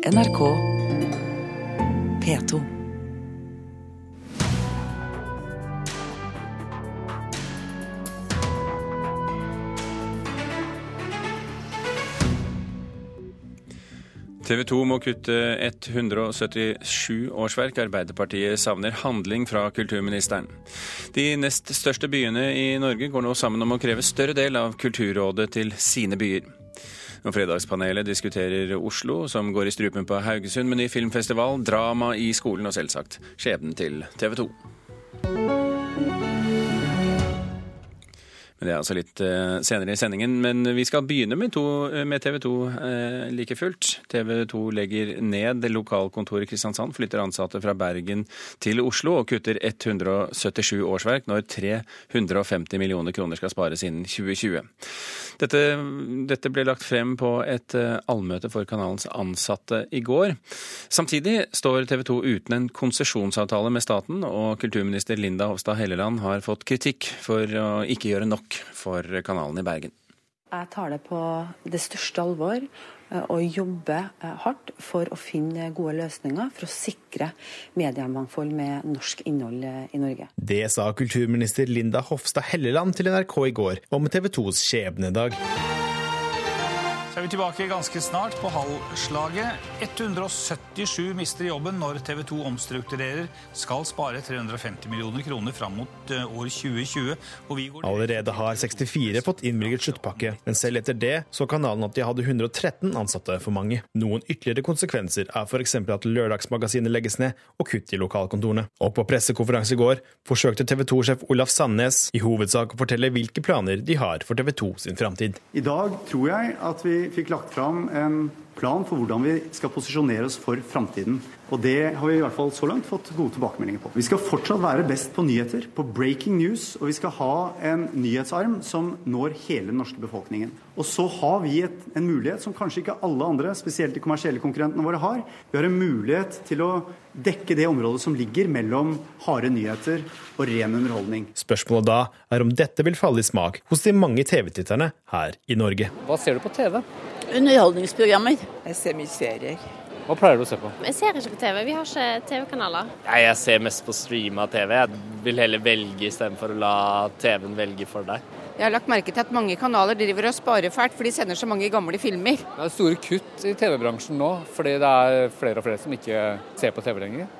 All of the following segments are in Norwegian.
NRK P2. TV 2 må kutte 177 årsverk. Arbeiderpartiet savner handling fra kulturministeren. De nest største byene i Norge går nå sammen om å kreve større del av Kulturrådet til sine byer. Og Fredagspanelet diskuterer Oslo, som går i strupen på Haugesund med ny filmfestival, drama i skolen og selvsagt skjebnen til TV 2. Men Det er altså litt uh, senere i sendingen. Men vi skal begynne med, to, med TV 2 uh, like fullt. TV 2 legger ned lokalkontoret i Kristiansand, flytter ansatte fra Bergen til Oslo og kutter 177 årsverk når 350 millioner kroner skal spares innen 2020. Dette, dette ble lagt frem på et uh, allmøte for kanalens ansatte i går. Samtidig står TV 2 uten en konsesjonsavtale med staten, og kulturminister Linda Hofstad Helleland har fått kritikk for å ikke gjøre nok for kanalen i Bergen. Jeg tar det på det største alvor og jobber hardt for å finne gode løsninger for å sikre mediemangfold med norsk innhold i Norge. Det sa kulturminister Linda Hofstad Helleland til NRK i går om TV 2s skjebnedag. Er vi tilbake ganske snart på halvslaget. 177 mister jobben når TV 2 omstrukturerer. Skal spare 350 millioner kroner fram mot eh, år 2020. Allerede har 64 fått innvilget sluttpakke, men selv etter det så kanalen at de hadde 113 ansatte for mange. Noen ytterligere konsekvenser er f.eks. at Lørdagsmagasinet legges ned og kutt i lokalkontorene. Og på pressekonferanse i går forsøkte TV 2-sjef Olaf Sandnes i hovedsak å fortelle hvilke planer de har for TV 2 sin framtid. I dag tror jeg at vi fikk lagt fram en plan for hvordan vi skal posisjonere oss for framtiden. Og det har vi i hvert fall så langt fått gode tilbakemeldinger på. Vi skal fortsatt være best på nyheter, på breaking news, og vi skal ha en nyhetsarm som når hele den norske befolkningen. Og så har vi et, en mulighet som kanskje ikke alle andre, spesielt de kommersielle konkurrentene våre, har. Vi har en mulighet til å dekke det området som ligger mellom harde nyheter og ren underholdning. Spørsmålet da er om dette vil falle i smak hos de mange TV-titterne her i Norge. Hva ser du på TV? Underholdningsprogrammer. Jeg ser mye serier. Hva pleier du å se på? Jeg ser ikke på TV. Vi har ikke TV-kanaler. Nei, jeg ser mest på streama TV. Jeg vil heller velge istedenfor å la TV-en velge for deg. Jeg har lagt merke til at mange kanaler driver og sparer fælt, for de sender så mange gamle filmer. Det er store kutt i TV-bransjen nå, fordi det er flere og flere som ikke ser på TV lenger.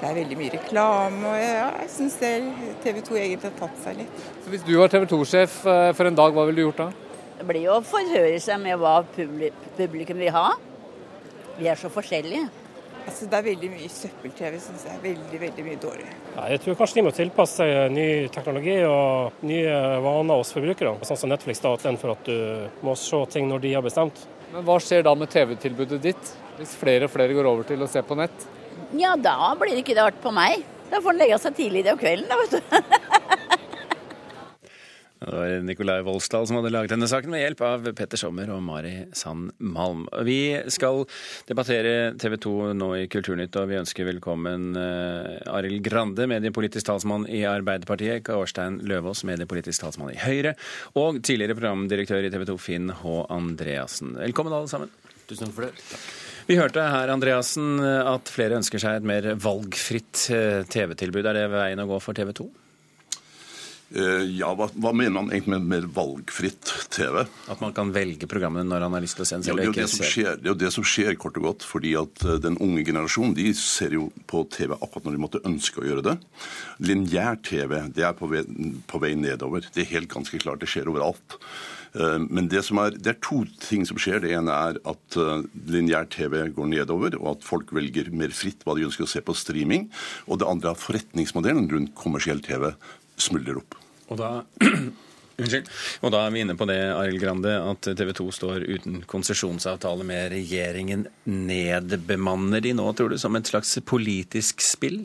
Det er veldig mye reklame, og ja, jeg syns TV 2 egentlig har tatt seg litt. Så Hvis du var TV 2-sjef eh, for en dag, hva ville du gjort da? Det blir jo å forhøre seg med hva publikum vil ha. Vi er så forskjellige. Altså, det er veldig mye søppel-TV, syns jeg. Veldig, veldig mye dårlig. Ja, jeg tror kanskje de må tilpasse seg ny teknologi og nye vaner hos forbrukere. Sånn som Netflix, da, for at du må se ting når de har bestemt. Men hva skjer da med TV-tilbudet ditt, hvis flere og flere går over til å se på nett? Ja, da blir det ikke rart på meg. Da får en legge seg tidlig om kvelden, da, vet du. Det var Nikolai Volsdal som hadde laget denne saken med hjelp av Petter Sommer og Mari Sand Malm. Vi skal debattere TV 2 nå i Kulturnytt, og vi ønsker velkommen uh, Arild Grande, mediepolitisk talsmann i Arbeiderpartiet, Kårstein Løvaas, mediepolitisk talsmann i Høyre, og tidligere programdirektør i TV 2, Finn H. Andreassen. Velkommen alle sammen. Tusen takk for det. Takk. Vi hørte her, Andreassen, at flere ønsker seg et mer valgfritt eh, TV-tilbud. Er det veien å gå for TV 2? Uh, ja, hva, hva, mener man egentlig med mer valgfritt TV? At man kan velge programmene når han har lyst til å se en selv? Ja, det, er det, skjer, det, er jo det som skjer, kort og godt. fordi at uh, den unge generasjonen de ser jo på TV akkurat når de måtte ønske å gjøre det. Lineær-TV det er på vei, på vei, nedover. Det er helt ganske klart. Det skjer overalt. Uh, men det, er, det, er, to ting som skjer. Det ene er at lineær-TV går nedover, og at folk velger mer fritt hva de ønsker å se på streaming. Og det andre er forretningsmodellen rundt kommersiell TV smuldrer opp. Og da Unnskyld. Og da er vi inne på det, Arild Grande, at TV 2 står uten konsesjonsavtale med regjeringen. Nedbemanner de nå, tror du, som et slags politisk spill?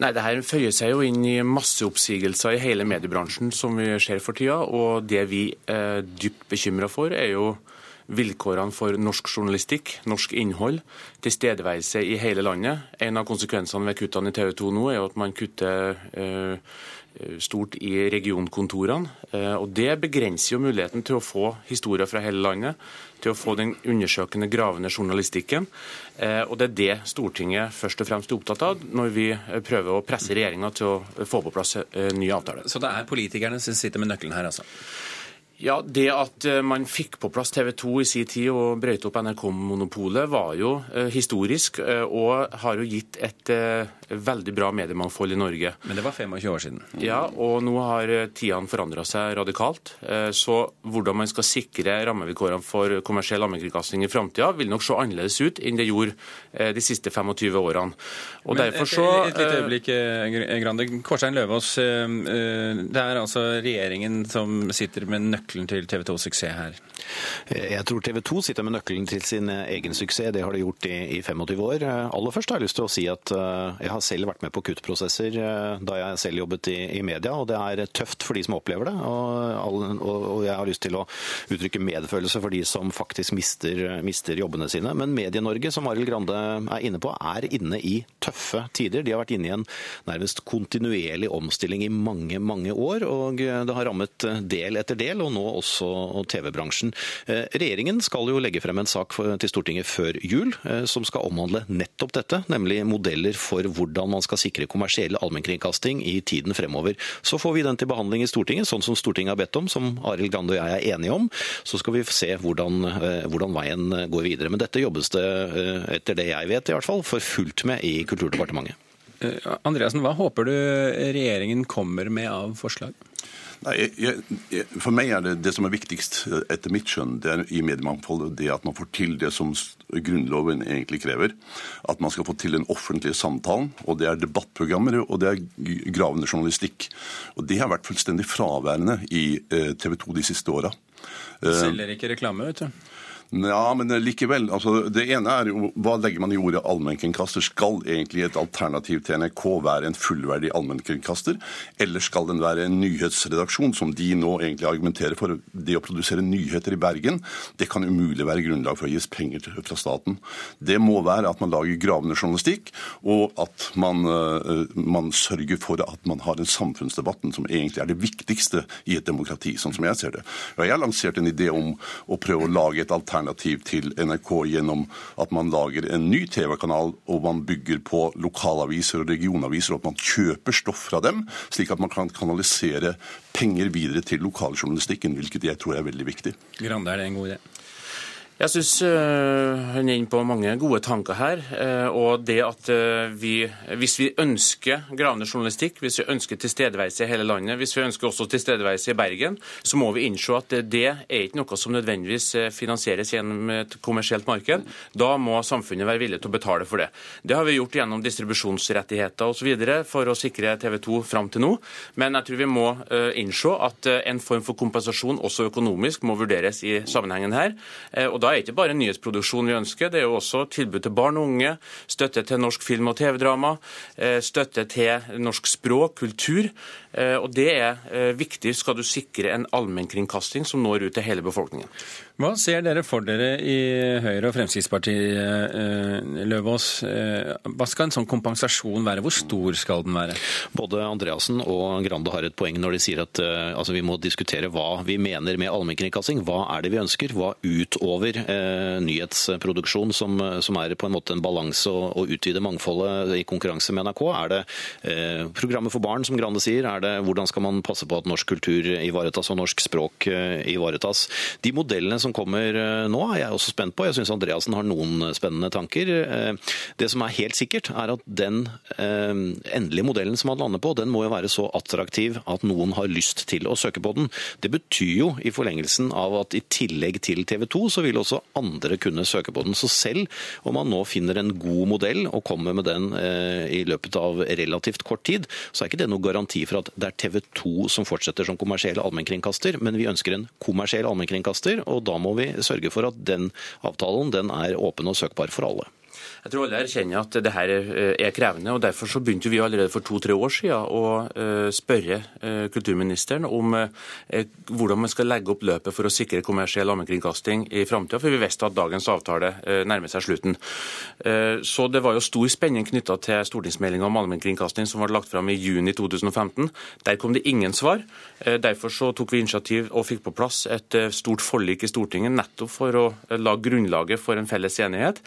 Nei, det her føyer seg jo inn i masseoppsigelser i hele mediebransjen som vi ser for tida. Og det vi er dypt bekymra for, er jo vilkårene for norsk journalistikk, norsk innhold, tilstedeværelse i hele landet. En av konsekvensene ved kuttene i TV 2 nå er jo at man kutter eh, stort i regionkontorene. Og Det begrenser jo muligheten til å få historier fra hele landet, til å få den undersøkende, gravende journalistikken. Og Det er det Stortinget først og fremst er opptatt av når vi prøver å presse regjeringa til å få på plass nye avtaler. Så det er politikerne som sitter med nøkkelen her, altså? Ja, Det at eh, man fikk på plass TV 2 i sin tid og brøyt opp NRK-monopolet, var jo eh, historisk eh, og har jo gitt et veldig bra mediemangfold i Norge. Men det var 25 år siden? Ja, og nå har tidene forandra seg radikalt. Så hvordan man skal sikre rammevilkårene for kommersiell allmennkringkasting i framtida, vil nok se annerledes ut enn det gjorde de siste 25 årene. Og Men derfor så Et, et lite øyeblikk, Grande. Kårstein Løvaas, det er altså regjeringen som sitter med nøkkelen nøkkelen til TV 2s suksess her? Jeg tror TV 2 sitter med nøkkelen til sin egen suksess. Det har de gjort i, i 25 år. Aller først har jeg lyst til å si at eh, jeg har selv vært med på kuttprosesser eh, da jeg selv jobbet i, i media, og det er tøft for de som opplever det. Og, og, og jeg har lyst til å uttrykke medfølelse for de som faktisk mister, mister jobbene sine. Men Medie-Norge, som Arild Grande er inne på, er inne i tøffe tider. De har vært inne i en nærmest kontinuerlig omstilling i mange, mange år, og det har rammet del etter del. og nå nå også TV-bransjen. Eh, regjeringen skal jo legge frem en sak til Stortinget før jul eh, som skal omhandle nettopp dette, nemlig modeller for hvordan man skal sikre kommersiell allmennkringkasting i tiden fremover. Så får vi den til behandling i Stortinget, sånn som Stortinget har bedt om, som Arild Grande og jeg er enige om. Så skal vi se hvordan, eh, hvordan veien går videre. Men dette jobbes det, etter det jeg vet i hvert fall, for fullt med i Kulturdepartementet. Andreassen, hva håper du regjeringen kommer med av forslag? Nei, jeg, jeg, for meg er det det som er viktigst, eh, etter mitt skjønn, det er i mediemangfoldet det at man får til det som Grunnloven egentlig krever. At man skal få til den offentlige samtalen. Og det er debattprogrammer, og det er gravende journalistikk. Og det har vært fullstendig fraværende i eh, TV 2 de siste åra. Selger ikke reklame, vet du. Ja, men likevel. Altså, det ene er jo hva legger man i ordet allmennkringkaster? Skal egentlig et alternativ til NRK være en fullverdig allmennkringkaster, eller skal den være en nyhetsredaksjon, som de nå egentlig argumenterer for? Det å produsere nyheter i Bergen, det kan umulig være grunnlag for å gis penger fra staten. Det må være at man lager gravende journalistikk, og at man, uh, man sørger for at man har den samfunnsdebatten som egentlig er det viktigste i et demokrati, sånn som jeg ser det. Og jeg har lansert en idé om å prøve å lage et alternativ alternativ til NRK gjennom at man lager en ny TV-kanal og man bygger på lokalaviser og regionaviser, og at man kjøper stoff fra dem, slik at man kan kanalisere penger videre til lokaljournalistikken, hvilket jeg tror er veldig viktig. Grande, er det en god idé? Jeg syns hun er inne på mange gode tanker her. Uh, og det at uh, vi, hvis vi ønsker gravende journalistikk, hvis vi ønsker tilstedeværelse i hele landet, hvis vi ønsker også tilstedeværelse i Bergen, så må vi innse at det er ikke noe som nødvendigvis finansieres gjennom et kommersielt marked. Da må samfunnet være villig til å betale for det. Det har vi gjort gjennom distribusjonsrettigheter osv. for å sikre TV 2 fram til nå. Men jeg tror vi må innse at en form for kompensasjon, også økonomisk, må vurderes i sammenhengen her. og da er det ikke bare nyhetsproduksjon vi ønsker, det er jo også tilbud til barn og unge, støtte til norsk film- og TV-drama, eh, støtte til norsk språk, kultur. Eh, og Det er eh, viktig skal du sikre en allmennkringkasting som når ut til hele befolkningen. Hva ser dere for dere i Høyre og Fremskrittspartiet, eh, Løvaas? Hva skal en sånn kompensasjon være? Hvor stor skal den være? Både Andreassen og Grande har et poeng når de sier at altså, vi må diskutere hva vi mener med allmennkringkasting. Hva er det vi ønsker? Hva utover eh, nyhetsproduksjon, som, som, er på en måte en balanse og, og utvide mangfoldet i konkurranse med NRK? Er det eh, programmet for barn, som Grande sier? Er er det hvordan skal man passe på at norsk kultur ivaretas og norsk språk eh, ivaretas. De modellene som kommer eh, nå er jeg også spent på. Jeg syns Andreassen har noen spennende tanker. Eh, det som er helt sikkert, er at den endelige modellen som man lander på, den må jo være så attraktiv at noen har lyst til å søke på den. Det betyr jo i forlengelsen av at i tillegg til TV 2, så vil også andre kunne søke på den. Så selv om man nå finner en god modell og kommer med den i løpet av relativt kort tid, så er ikke det noen garanti for at det er TV 2 som fortsetter som kommersiell allmennkringkaster, men vi ønsker en kommersiell allmennkringkaster, og da må vi sørge for at den avtalen den er åpen og søkbar for alle. Jeg tror alle erkjenner at det her eh, er krevende. og Derfor så begynte vi allerede for to-tre år siden å eh, spørre eh, kulturministeren om hvordan man skal legge opp løpet for å sikre kommersiell allmennkringkasting i framtida, for vi visste at dagens avtale nærmer seg slutten. Så Det var jo stor spenning knytta til stortingsmeldinga om allmennkringkasting som ble lagt fram i juni 2015. Der kom det ingen svar. Derfor så tok vi initiativ og fikk på plass et stort forlik i Stortinget nettopp for å lage grunnlaget for en felles enighet.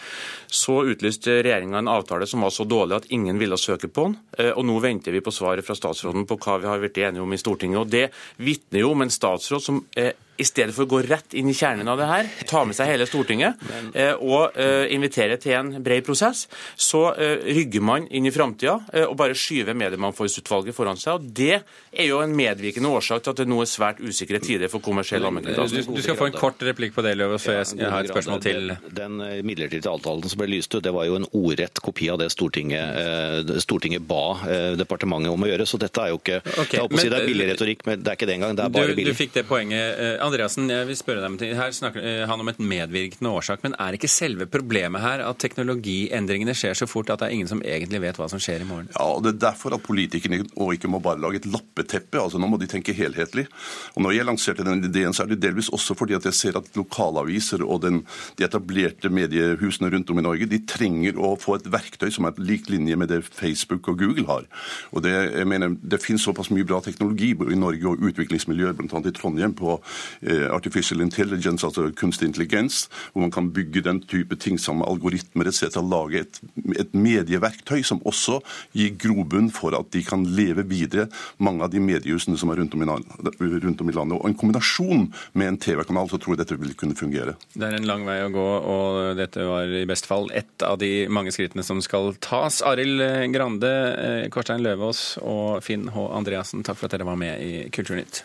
Så utlyste regjeringa en avtale som var så dårlig at ingen ville søke på den. Eh, og nå venter vi på svaret fra statsråden på hva vi har vært enige om i Stortinget. Og Det vitner jo om en statsråd som er i stedet for å gå rett inn i kjernen av det her, ta med seg hele Stortinget eh, og eh, invitere til en bred prosess, så eh, rygger man inn i framtida og bare skyver Mediemangfoldsutvalget foran seg. og Det er jo en medvirkende årsak til at det nå er svært usikre tider for kommersiell allmennkringkasting. Du, du, skal få en kort replikk på det, Løvaas, før jeg har et spørsmål til. Den, den midlertidige avtalen som ble lyst ut, det var jo en ordrett kopi av det Stortinget, Stortinget ba departementet om å gjøre. Så dette er jo ikke okay, men, si Det er billig retorikk, men det er ikke det engang. Det er bare billig. Du fikk det poenget. Andreassen, jeg vil spørre deg om ting. Her snakker eh, han om et medvirkende årsak, men er ikke selve problemet her at teknologiendringene skjer så fort at det er ingen som egentlig vet hva som skjer i morgen? Ja, og Det er derfor at politikerne og ikke må bare lage et lappeteppe. altså Nå må de tenke helhetlig. Og Når jeg lanserte den ideen, så er det delvis også fordi at jeg ser at lokalaviser og den, de etablerte mediehusene rundt om i Norge de trenger å få et verktøy som er lik linje med det Facebook og Google har. Og Det, jeg mener, det finnes såpass mye bra teknologi i Norge og utviklingsmiljøer, bl.a. i Trondheim, på artificial intelligence, altså kunstig intelligens, hvor man kan bygge den type ting som algoritmer etc. Lage et, et medieverktøy som også gir grobunn for at de kan leve videre, mange av de mediehusene som er rundt om, i, rundt om i landet. Og en kombinasjon med en TV-kanal, så tror jeg dette vil kunne fungere. Det er en lang vei å gå, og dette var i best fall ett av de mange skrittene som skal tas. Arild Grande, eh, Korstein Løvaas og Finn H. Andreassen, takk for at dere var med i Kulturnytt.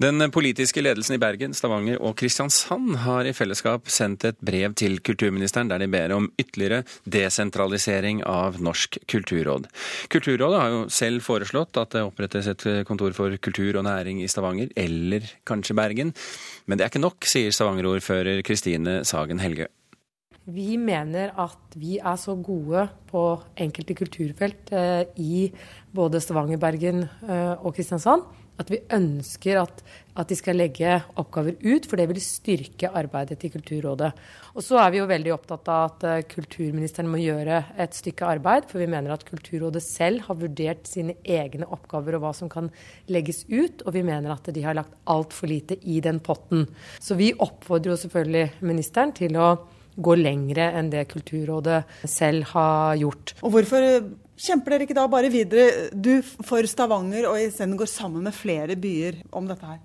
Den politiske ledelsen i Bergen, Stavanger og Kristiansand har i fellesskap sendt et brev til kulturministeren der de ber om ytterligere desentralisering av Norsk kulturråd. Kulturrådet har jo selv foreslått at det opprettes et kontor for kultur og næring i Stavanger, eller kanskje Bergen. Men det er ikke nok, sier Stavanger-ordfører Kristine Sagen Helge. Vi mener at vi er så gode på enkelte kulturfelt eh, i både Stavanger, Bergen eh, og Kristiansand at vi ønsker at, at, de skal legge oppgaver ut, for det vil styrke arbeidet til Kulturrådet. Og så er vi jo veldig opptatt av at uh, kulturministeren må gjøre et stykke arbeid, for vi mener at Kulturrådet selv har vurdert sine egne oppgaver og hva som kan legges ut, og vi mener at de har lagt altfor lite i den potten. Så vi oppfordrer jo selvfølgelig ministeren til å gå lengre enn det Kulturrådet selv har gjort. Og hvorfor Kjemper dere ikke da bare videre du for Stavanger og isteden går sammen med flere byer om dette her?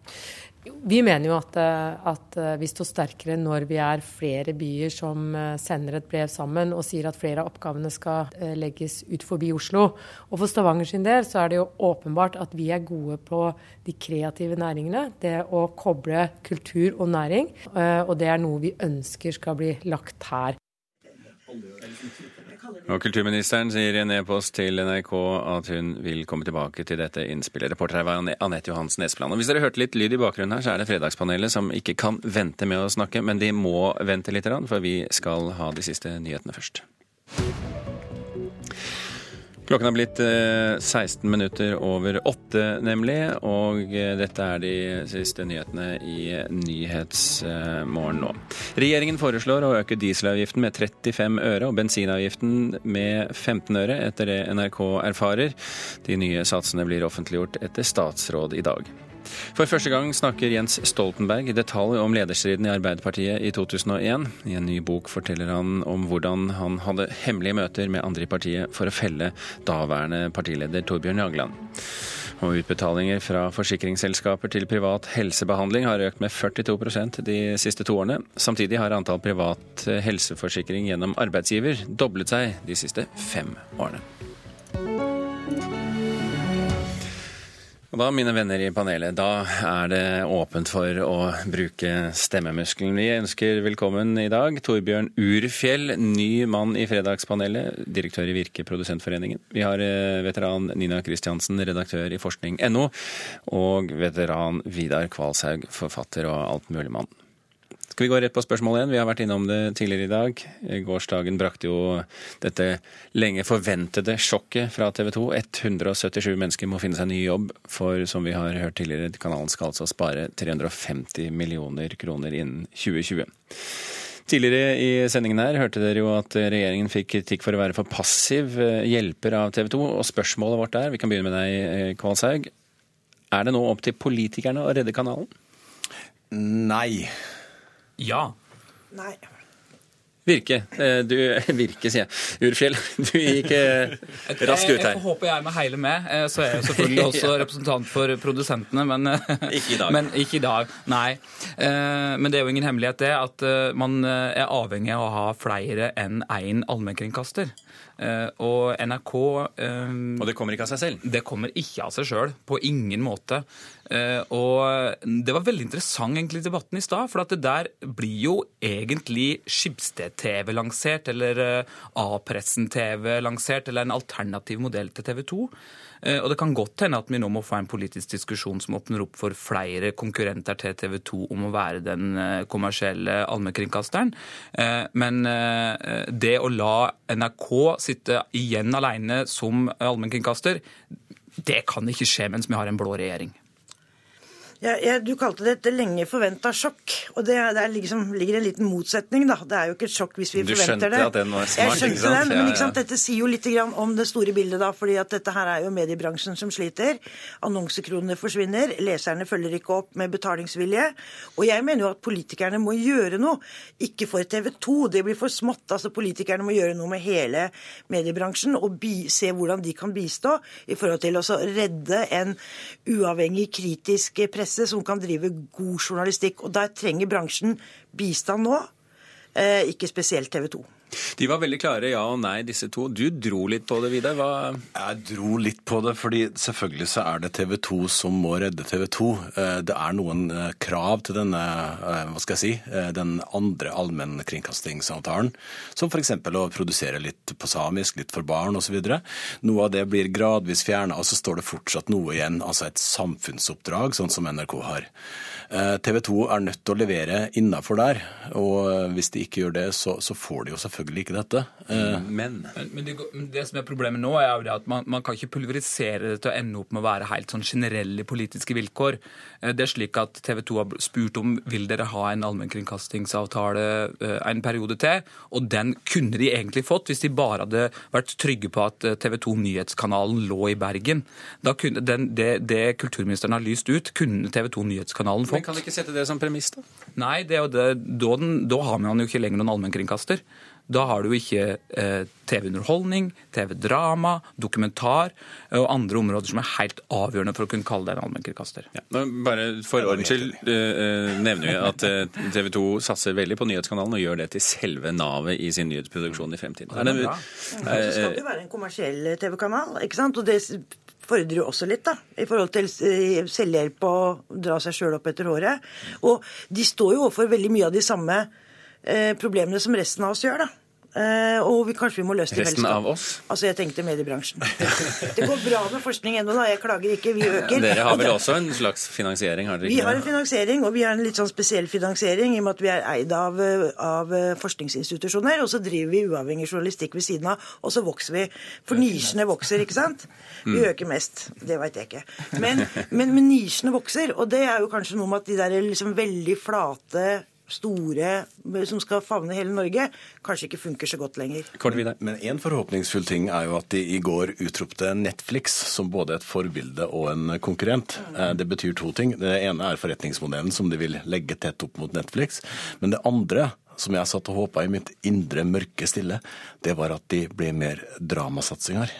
Vi mener jo at, eh, at, eh, vi står sterkere når vi er flere byer som eh, sender et brev sammen og sier at flere av oppgavene skal legges ut forbi Oslo. Og For Stavanger sin del så er det jo åpenbart at vi er gode på de kreative næringene. Det å koble kultur og næring. Og det er noe vi ønsker skal bli lagt her. Og Kulturministeren sier i en e-post til NRK at hun vil komme tilbake til dette innspillet. Reporter her var Anette Johansen Espeland. Og hvis dere hørte litt lyd i bakgrunnen her, så er det Fredagspanelet som ikke kan vente med å snakke, men de må vente litt, for vi skal ha de siste nyhetene først. Klokken er blitt 16 eh, minutter over åtte, nemlig. Og eh, dette er de siste nyhetene i Nyhetsmorgen nå. Regjeringen foreslår å øke dieselavgiften med 35 øre og bensinavgiften med 15 øre, etter det NRK erfarer. De nye satsene blir offentliggjort etter statsråd i dag. For første gang snakker Jens Stoltenberg i detalj om lederstriden i Arbeiderpartiet i 2001. I en ny bok forteller han om hvordan han hadde hemmelige møter med andre i partiet for å felle daværende partileder Torbjørn Jagland. Og utbetalinger fra forsikringsselskaper til privat helsebehandling har økt med 42% de siste to årene. Samtidig har antall privat helseforsikring gjennom arbeidsgiver doblet seg de siste fem årene. Og da, mine venner i panelet, da er det åpent for å bruke stemmemuskelen. Vi ønsker velkommen i dag Torbjørn Urfjell, ny mann i Fredagspanelet, direktør i Virke Produsentforeningen. Vi har eh, veteran Nina Kristiansen, redaktør i forskning.no, og veteran Vidar Kvalshaug, forfatter og altmuligmann. Skal vi gå rett på spørsmål igjen? Vi har vært innom det tidligere i dag. Gårsdagen brakte jo dette lenge forventede sjokket fra TV 2. 177 mennesker må finne seg ny jobb, for som vi har hørt tidligere, kanalen skal altså spare 350 millioner kroner innen 2020. Tidligere i sendingen her hørte dere jo at regjeringen fikk kritikk for å være for passiv hjelper av TV 2. Og spørsmålet vårt er, vi kan begynne med deg, Kvalshaug, er det nå opp til politikerne å redde kanalen? Nei. Ja. Nei. Virke. Du, virke, sier jeg. Urfjell, du gikk raskt ut her. Jeg håper jeg er med hele med. Så er jeg selvfølgelig også representant for produsentene, men Ikke i dag. Men ikke i dag, nei. Men det er jo ingen hemmelighet det at man er avhengig av å ha flere enn én allmennkringkaster. Og NRK Og det kommer ikke av seg selv? Det kommer ikke av seg sjøl. På ingen måte. Og det var veldig interessant egentlig debatten i stad, for at det der blir jo egentlig Skibsted-TV lansert, eller A-pressen-TV lansert, eller en alternativ modell til TV 2. Og det kan godt hende at vi nå må få en politisk diskusjon som åpner opp for flere konkurrenter til TV 2 om å være den kommersielle allmennkringkasteren. Men det å la NRK sitte igjen alene som allmennkringkaster, det kan ikke skje mens vi har en blå regjering. Ja, ja, du kalte det et lenge forventa sjokk. Og det, det liksom, ligger en liten motsetning, da. Det er jo ikke et sjokk hvis vi du forventer det. Du skjønte at den var smart, Jeg skjønte ikke sant? den, men sant? dette sier jo litt grann om det store bildet, da. fordi at dette her er jo mediebransjen som sliter. Annonsekronene forsvinner. Leserne følger ikke opp med betalingsvilje. Og jeg mener jo at politikerne må gjøre noe. Ikke for TV 2, det blir for smått. altså Politikerne må gjøre noe med hele mediebransjen og bi se hvordan de kan bistå i forhold til å redde en uavhengig, kritisk presse som kan drive god journalistikk. Og der trenger bransjen bistand nå, eh, ikke spesielt TV 2. De var veldig klare, ja og nei, disse to. Du dro litt på det, Vidar. Hva Jeg dro litt på det, fordi selvfølgelig så er det TV 2 som må redde TV 2. Eh, Det er noen eh, krav til denne, eh, hva skal jeg si, den andre allmennkringkastingsavtalen, som f.eks. å produsere litt på samisk, litt for barn osv. Noe av det blir gradvis fjerna, og så står det fortsatt noe igjen, altså et samfunnsoppdrag, sånn som NRK har. TV 2 er nødt til å levere innafor der, og hvis de ikke gjør det, så, så får de jo selvfølgelig ikke dette. Eh, Men Men det, men det som er problemet nå, er jo det at man, man kan ikke pulverisere det til å ende opp med å være helt sånn generelle politiske vilkår. Eh, Det er slik at TV 2 har spurt om vil dere ha en allmennkringkastingsavtale eh, en periode til, og den kunne de egentlig fått hvis de bare hadde vært trygge på at TV 2 Nyhetskanalen lå i Bergen. Da kunne den, det, det kulturministeren har lyst ut, kunne TV 2 Nyhetskanalen fått. Men kan de ikke sette det som premiss, da? Nei, det er jo det, da, den, da har man jo ikke lenger noen allmennkringkaster. Da har du jo ikke eh, TV-underholdning, TV-drama, dokumentar eh, og andre områder som er helt avgjørende for å kunne kalle deg en allmennkringkaster. Ja, bare For ordens skyld eh, nevner vi at TV 2 satser veldig på Nyhetskanalen og gjør det til selve navet i sin nyhetsproduksjon i fremtiden. Det er bra. Så skal det være en kommersiell TV-kanal, ikke sant? Og det fordrer jo også litt, da, i forhold til selvhjelp og dra seg sjøl opp etter håret. Og de står jo overfor veldig mye av de samme problemene som resten av oss gjør, da. Uh, og vi, kanskje vi må løse det i Resten fellesskap. av oss? Altså, jeg tenkte mediebransjen. det går bra med forskning ennå, da. Jeg klager ikke. Vi øker. Dere har vel også en slags finansiering, har dere vi har en finansiering, og vi har en litt sånn spesiell finansiering i og med at vi er eid av, eh, av eh, forskningsinstitusjoner. Og så driver vi uavhengig journalistikk ved siden av, og så vokser vi. For nisjene vokser, ikke sant? Vi Mm. øker mest. Det veit jeg ikke. Men, men, men nisjene vokser, og det er jo kanskje noe med at de der liksom veldig flate store som skal favne hele Norge, kanskje ikke funker så godt lenger. Men en forhåpningsfull ting er jo at de i går utropte Netflix som både et forbilde og en konkurrent. Eh, Det betyr to ting. Det ene er forretningsmodellen som de vil legge tett opp mot Netflix. Men det andre som jeg satt og håpa i mitt indre mørke stille, det var at de ble mer dramasatsing her.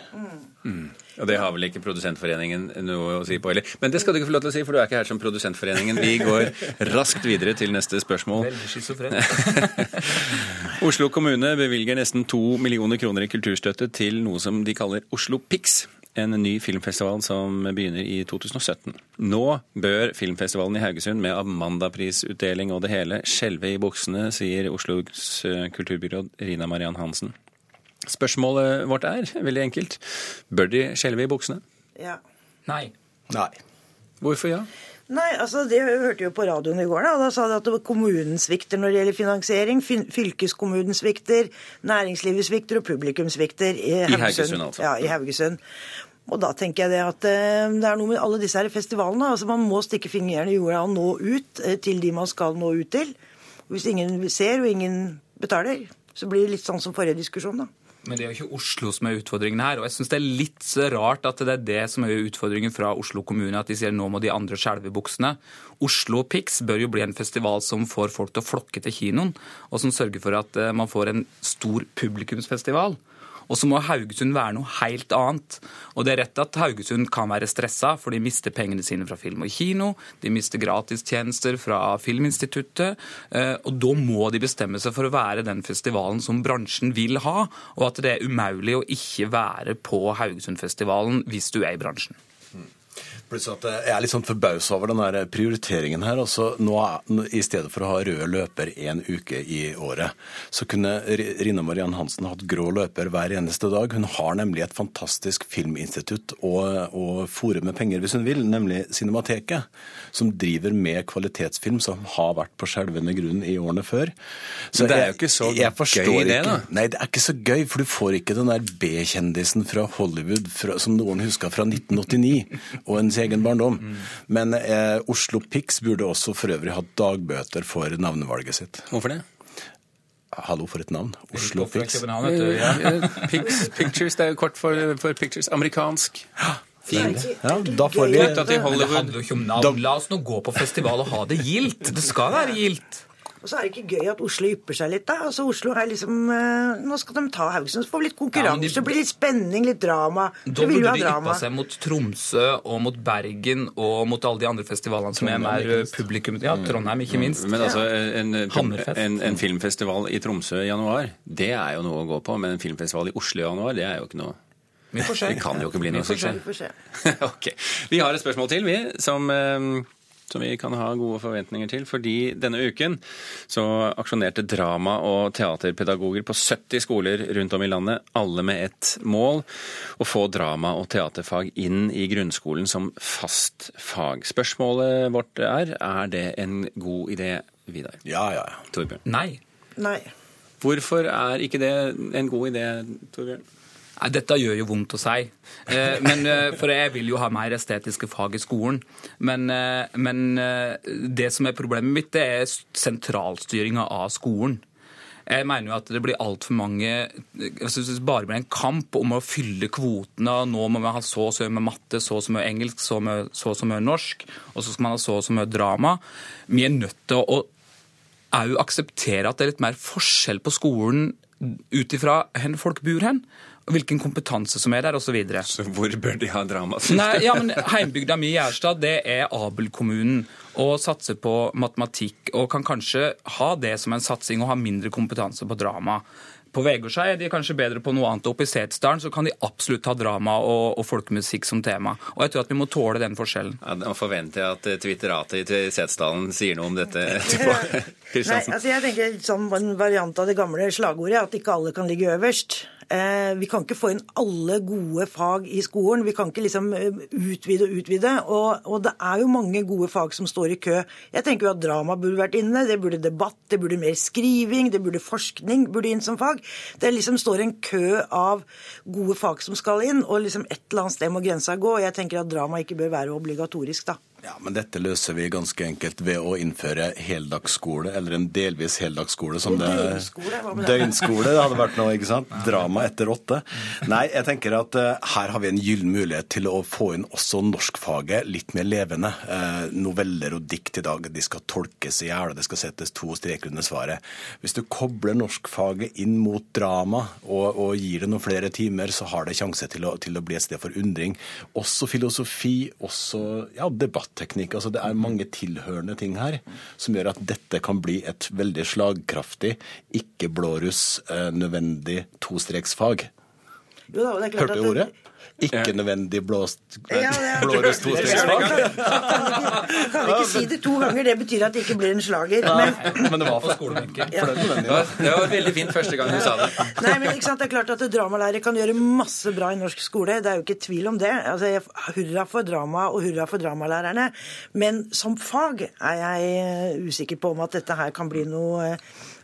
Mm. Og det har vel ikke Produsentforeningen noe å si på heller. Men det skal du ikke få lov til å si, for du er ikke her som Produsentforeningen. Vi går raskt videre til neste spørsmål. Oslo kommune bevilger nesten to millioner kroner i kulturstøtte til noe som de kaller Oslo Pix. en ny filmfestival som begynner i 2017. Nå bør filmfestivalen i Haugesund med Amandaprisutdeling og det hele skjelve i buksene, sier Oslos kulturbyråd Rina Mariann Hansen. Spørsmålet vårt er veldig enkelt. Bør de skjelve i buksene? Ja. Nei. Nei. Hvorfor ja? Nei, altså Det hørte jo på radioen i går. Da Da sa de at det var kommunen svikter når det gjelder finansiering. fin- Fylkeskommunen svikter, næringslivet svikter og publikum svikter. I Haugesund, altså. Ja, i Haugesund. Og da tenker jeg det at eh, det er noe med alle disse her festivalene. altså Man må stikke fingrene i jorda og nå ut eh, til de man skal nå ut til. Hvis ingen ser og ingen betaler, så blir det litt sånn som forrige diskusjon, da. Men det er jo ikke Oslo som er utfordringen her. Og jeg syns det er litt rart at det er det som er utfordringen fra Oslo kommune, at de sier nå må de andre skjelve buksene. Oslo Pics bør jo bli en festival som får folk til å flokke til kinoen, og som sørger for at eh, man får en stor publikumsfestival. Og så må Haugesund være noe helt annet. Og det er rett at Haugesund kan være stressa, for de mister pengene sine fra film og kino. De mister gratistjenester fra Filminstituttet. eh, Og da må de bestemme seg for å være den festivalen som bransjen vil ha, og at det er umulig å ikke være på Haugesundfestivalen hvis du er i bransjen. Pluss at jeg er litt sånn forbausa over den der prioriteringen her. Altså, nå er, I stedet for å ha rød løper én uke i året, så kunne R- Rina Mariann Hansen hatt grå løper hver eneste dag. Hun har nemlig et fantastisk filminstitutt å, og forum med penger hvis hun vil, nemlig Cinemateket, som driver med kvalitetsfilm som har vært på skjelvende grunn i årene før. Men det er jo ikke så jeg jeg gøy det, da. Nei, det er ikke så gøy, for du får ikke den der B-kjendisen fra Hollywood fra, som noen husker fra 1989 og ens egen barndom. Men eh, Oslo Pics burde også for øvrig hatt dagbøter for navnevalget sitt. Hvorfor det? Hallo, for et navn. Oslo? Ja. Eh, pictures, det er jo kort for, for pictures. Amerikansk. Fint. Ja, da får vi Men det handler jo ikke om navn. La oss nå gå på festival og ha det gildt. Det skal være gildt. Og så er det ikke gøy at Oslo ypper seg litt, da. Altså Oslo er liksom eh, Nå skal de ta Haugesund, så får vi litt Ja, konkurranse, de- det blir litt spenning, litt drama. Da Vi vil jo burde de drama. yppa seg mot Tromsø og mot Bergen og mot alle de andre festivalene som er Trondheim, mer publikum. Ja, Trondheim, ikke minst. Men altså, en, en, en filmfestival i Tromsø i januar, det er jo noe å gå på. Men en filmfestival i Oslo i januar, det er jo ikke noe Vi får se. Det kan jo ikke bli noe suksess. Vi får se. ok. Vi har et spørsmål til, vi, som, eh, som vi kan ha gode forventninger til. Fordi denne uken så aksjonerte drama- og teaterpedagoger på 70 skoler rundt om i landet, alle med ett mål å få drama- og teaterfag inn i grunnskolen som fast fag. Spørsmålet vårt er er det en god idé, Vidar? Ja, ja, ja. Torbjørn? Nei. Nei. Hvorfor er ikke det en god idé, Torbjørn? Nei, Dette gjør jo vondt å si. Eh, men, eh, for jeg vil jo ha mer estetiske fag i skolen. Men, eh, men det som er problemet mitt, det er sentralstyringa av skolen. Jeg mener jo at det blir altfor mange jeg synes Det bare blir en kamp om å fylle kvotene. Nå må vi ha så og så mye matte, så og så mye engelsk, så, og så mye norsk. Og så skal man ha så og så mye drama. Vi er nødt til å òg akseptere at det er litt mer forskjell på skolen ut ifra hvor folk bor hen, og hvilken kompetanse som er der, osv. Så så hvor bør de ha drama? Nei, ja, men Heimbygda mi i Gjerstad det er Abel-kommunen og satser på matematikk. Og kan kanskje ha det som en satsing og ha mindre kompetanse på drama. På Vegårshei er de kanskje bedre på noe annet. Oppe i Setesdalen så kan de absolutt ha drama og, og folkemusikk som tema. Og jeg tror at vi må tåle den forskjellen. Ja, da forventer jeg at eh, Twitteratet i Setesdalen sier noe om dette etterpå. Nei, altså jeg tenker som en variant av det gamle slagordet, at ikke alle kan ligge øverst. Eh, vi kan ikke få inn alle gode fag i skolen. Vi kan ikke liksom eh, utvide og utvide. Og, og det er jo mange gode fag som står i kø. Jeg tenker jo at drama burde vært inne. Det burde debatt, det burde mer skriving, det burde forskning burde inn som fag. Det liksom står en kø av gode fag som skal inn, og liksom et eller annet sted må grensa gå. Og jeg tenker at drama ikke bør være obligatorisk, da. Ja, men dette løser vi ganske enkelt ved å innføre heldagsskole, eller en delvis heldagsskole som det Døgnskole, hva med det? Døgnskole det hadde vært noe, ikke sant? Drama etter åtte. Nei, jeg tenker at uh, her har vi en gyllen mulighet til å få inn også norskfaget litt mer levende. Uh, noveller og dikt i dag, de skal tolkes i hjel, det skal settes to streker under svaret. Hvis du kobler norskfaget inn mot drama og, og gir det noen flere timer, så har det sjanse til å, til å bli et sted for undring. Også filosofi, også ja, debatteknikk. Altså, det er mange tilhørende ting her som gjør at dette kan bli et veldig slagkraftig, ikke blåruss, eh, tostreksfag. Jo da, det er klart Hørte du ordet? ikke nødvendig blåst Ja, det er- blårøst. Kan ikke si det to ganger, det betyr at det ikke blir en slager. Nei, Men, men det var for skolebenken. Ja. Det var, det var veldig fint første gang du sa det. nei, men ikke sant, det er klart at dramalærere kan gjøre masse bra i norsk skole. Det er jo ikke tvil om det. Altså, hurra for drama og hurra for dramalærerne. Men som fag er jeg eh, usikker på om at dette her kan bli noe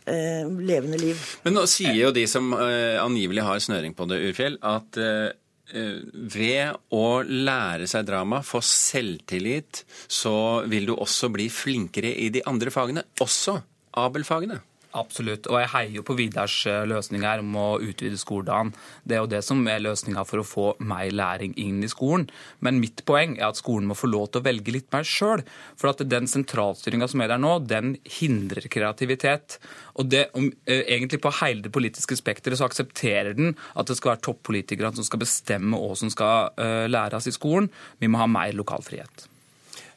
eh, levende liv. Men nå sier jo de som eh, angivelig har snøring på det, Urfjell, at eh, eh, ved å lære seg drama, få selvtillit, så vil du også bli flinkere i de andre fagene, også Abel-fagene. Absolutt. Og jeg heier jo på Vidars eh, løsning her om å utvide skoledagen. Det er jo det som er løsninga for å få mer læring inn i skolen. Men mitt poeng er at skolen må få lov til å velge litt mer sjøl. For at den sentralstyringa som er der nå, den hindrer kreativitet. Og det, om, eh, egentlig på hele det politiske spekteret så aksepterer den at det skal være toppolitikerne som skal bestemme hva som skal eh, læres i skolen. Vi må ha mer lokalfrihet.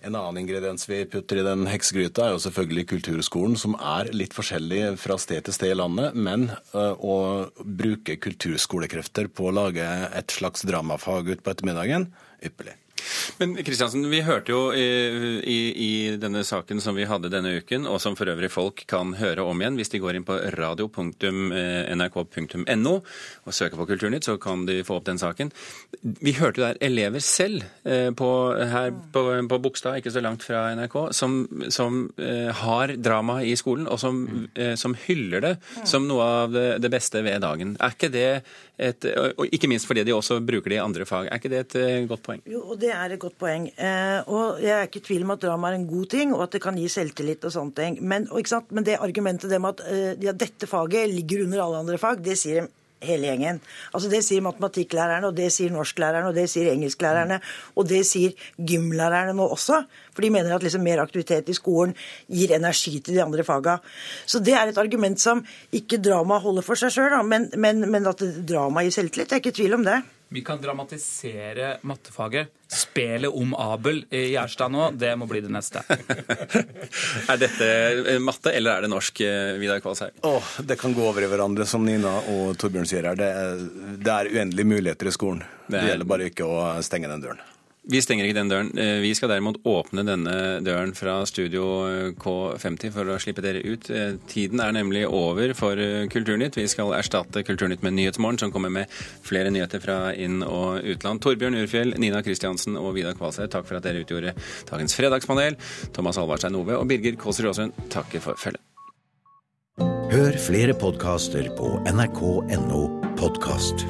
En annen ingrediens vi putter i den heksegryta, er jo selvfølgelig kulturskolen, som er litt forskjellig fra sted til sted i landet. Men øh, å bruke kulturskolekrefter på å lage et slags dramafag ut på ettermiddagen, ypperlig. Men Kristiansen, vi hørte jo i, i, i denne saken som vi hadde denne uken, og som for øvrig folk kan høre om igjen hvis de går inn på radio.nrk.no og søker på Kulturnytt, så kan de få opp den saken. Vi hørte jo der elever selv eh, på, her på, på Bogstad, ikke så langt fra NRK, som, som eh, har drama i skolen, og som, eh, som hyller det som noe av det, beste ved dagen. Er ikke det et, og ikke minst fordi de også bruker det i andre fag. Er ikke det et godt poeng? Jo, og det er et godt poeng. Eh, og jeg er ikke i tvil om at drama er en god ting, og at det kan gi selvtillit og sånne ting. Men? Men det argumentet det med at eh, ja, dette faget ligger under alle andre fag, det sier hele gjengen. Altså Det sier matematikklærerne, og det sier norsklærerne, og det sier engelsklærerne, og det sier gymlærerne nå også. For de mener at liksom mer aktivitet i skolen gir energi til de andre faga. Så det er et argument som ikke drama holder for seg sjøl, men, men, men at drama gir selvtillit, jeg er ikke i tvil om det. Vi kan dramatisere mattefaget. Spelet om Abel i Gjerstad nå, det må bli det neste. Er dette eh, matte, eller er det norsk, eh, Vidar Kvalsheim? Oh, det kan gå over i hverandre, som Nina og Torbjørn sier her. Det er, det er uendelige muligheter i skolen. Det, Det er- gjelder bare ikke å stenge den døren. Vi stenger ikke den døren. Eh, Vi skal derimot åpne denne døren fra Studio eh, K50 for å slippe dere ut. Eh, Tiden er nemlig over for Kulturnytt. Vi skal erstatte Kulturnytt med Nyhetsmorgen, som kommer med flere nyheter fra inn- og utland. Torbjørn Urfjell, Nina Kristiansen og Vidar Kvalshaug, takk for at dere utgjorde dagens fredagspanel. Thomas Alvarstein Ove og Birger Kåsrud Aasund takker for følget. Hør flere podkaster på nrk.no podkast.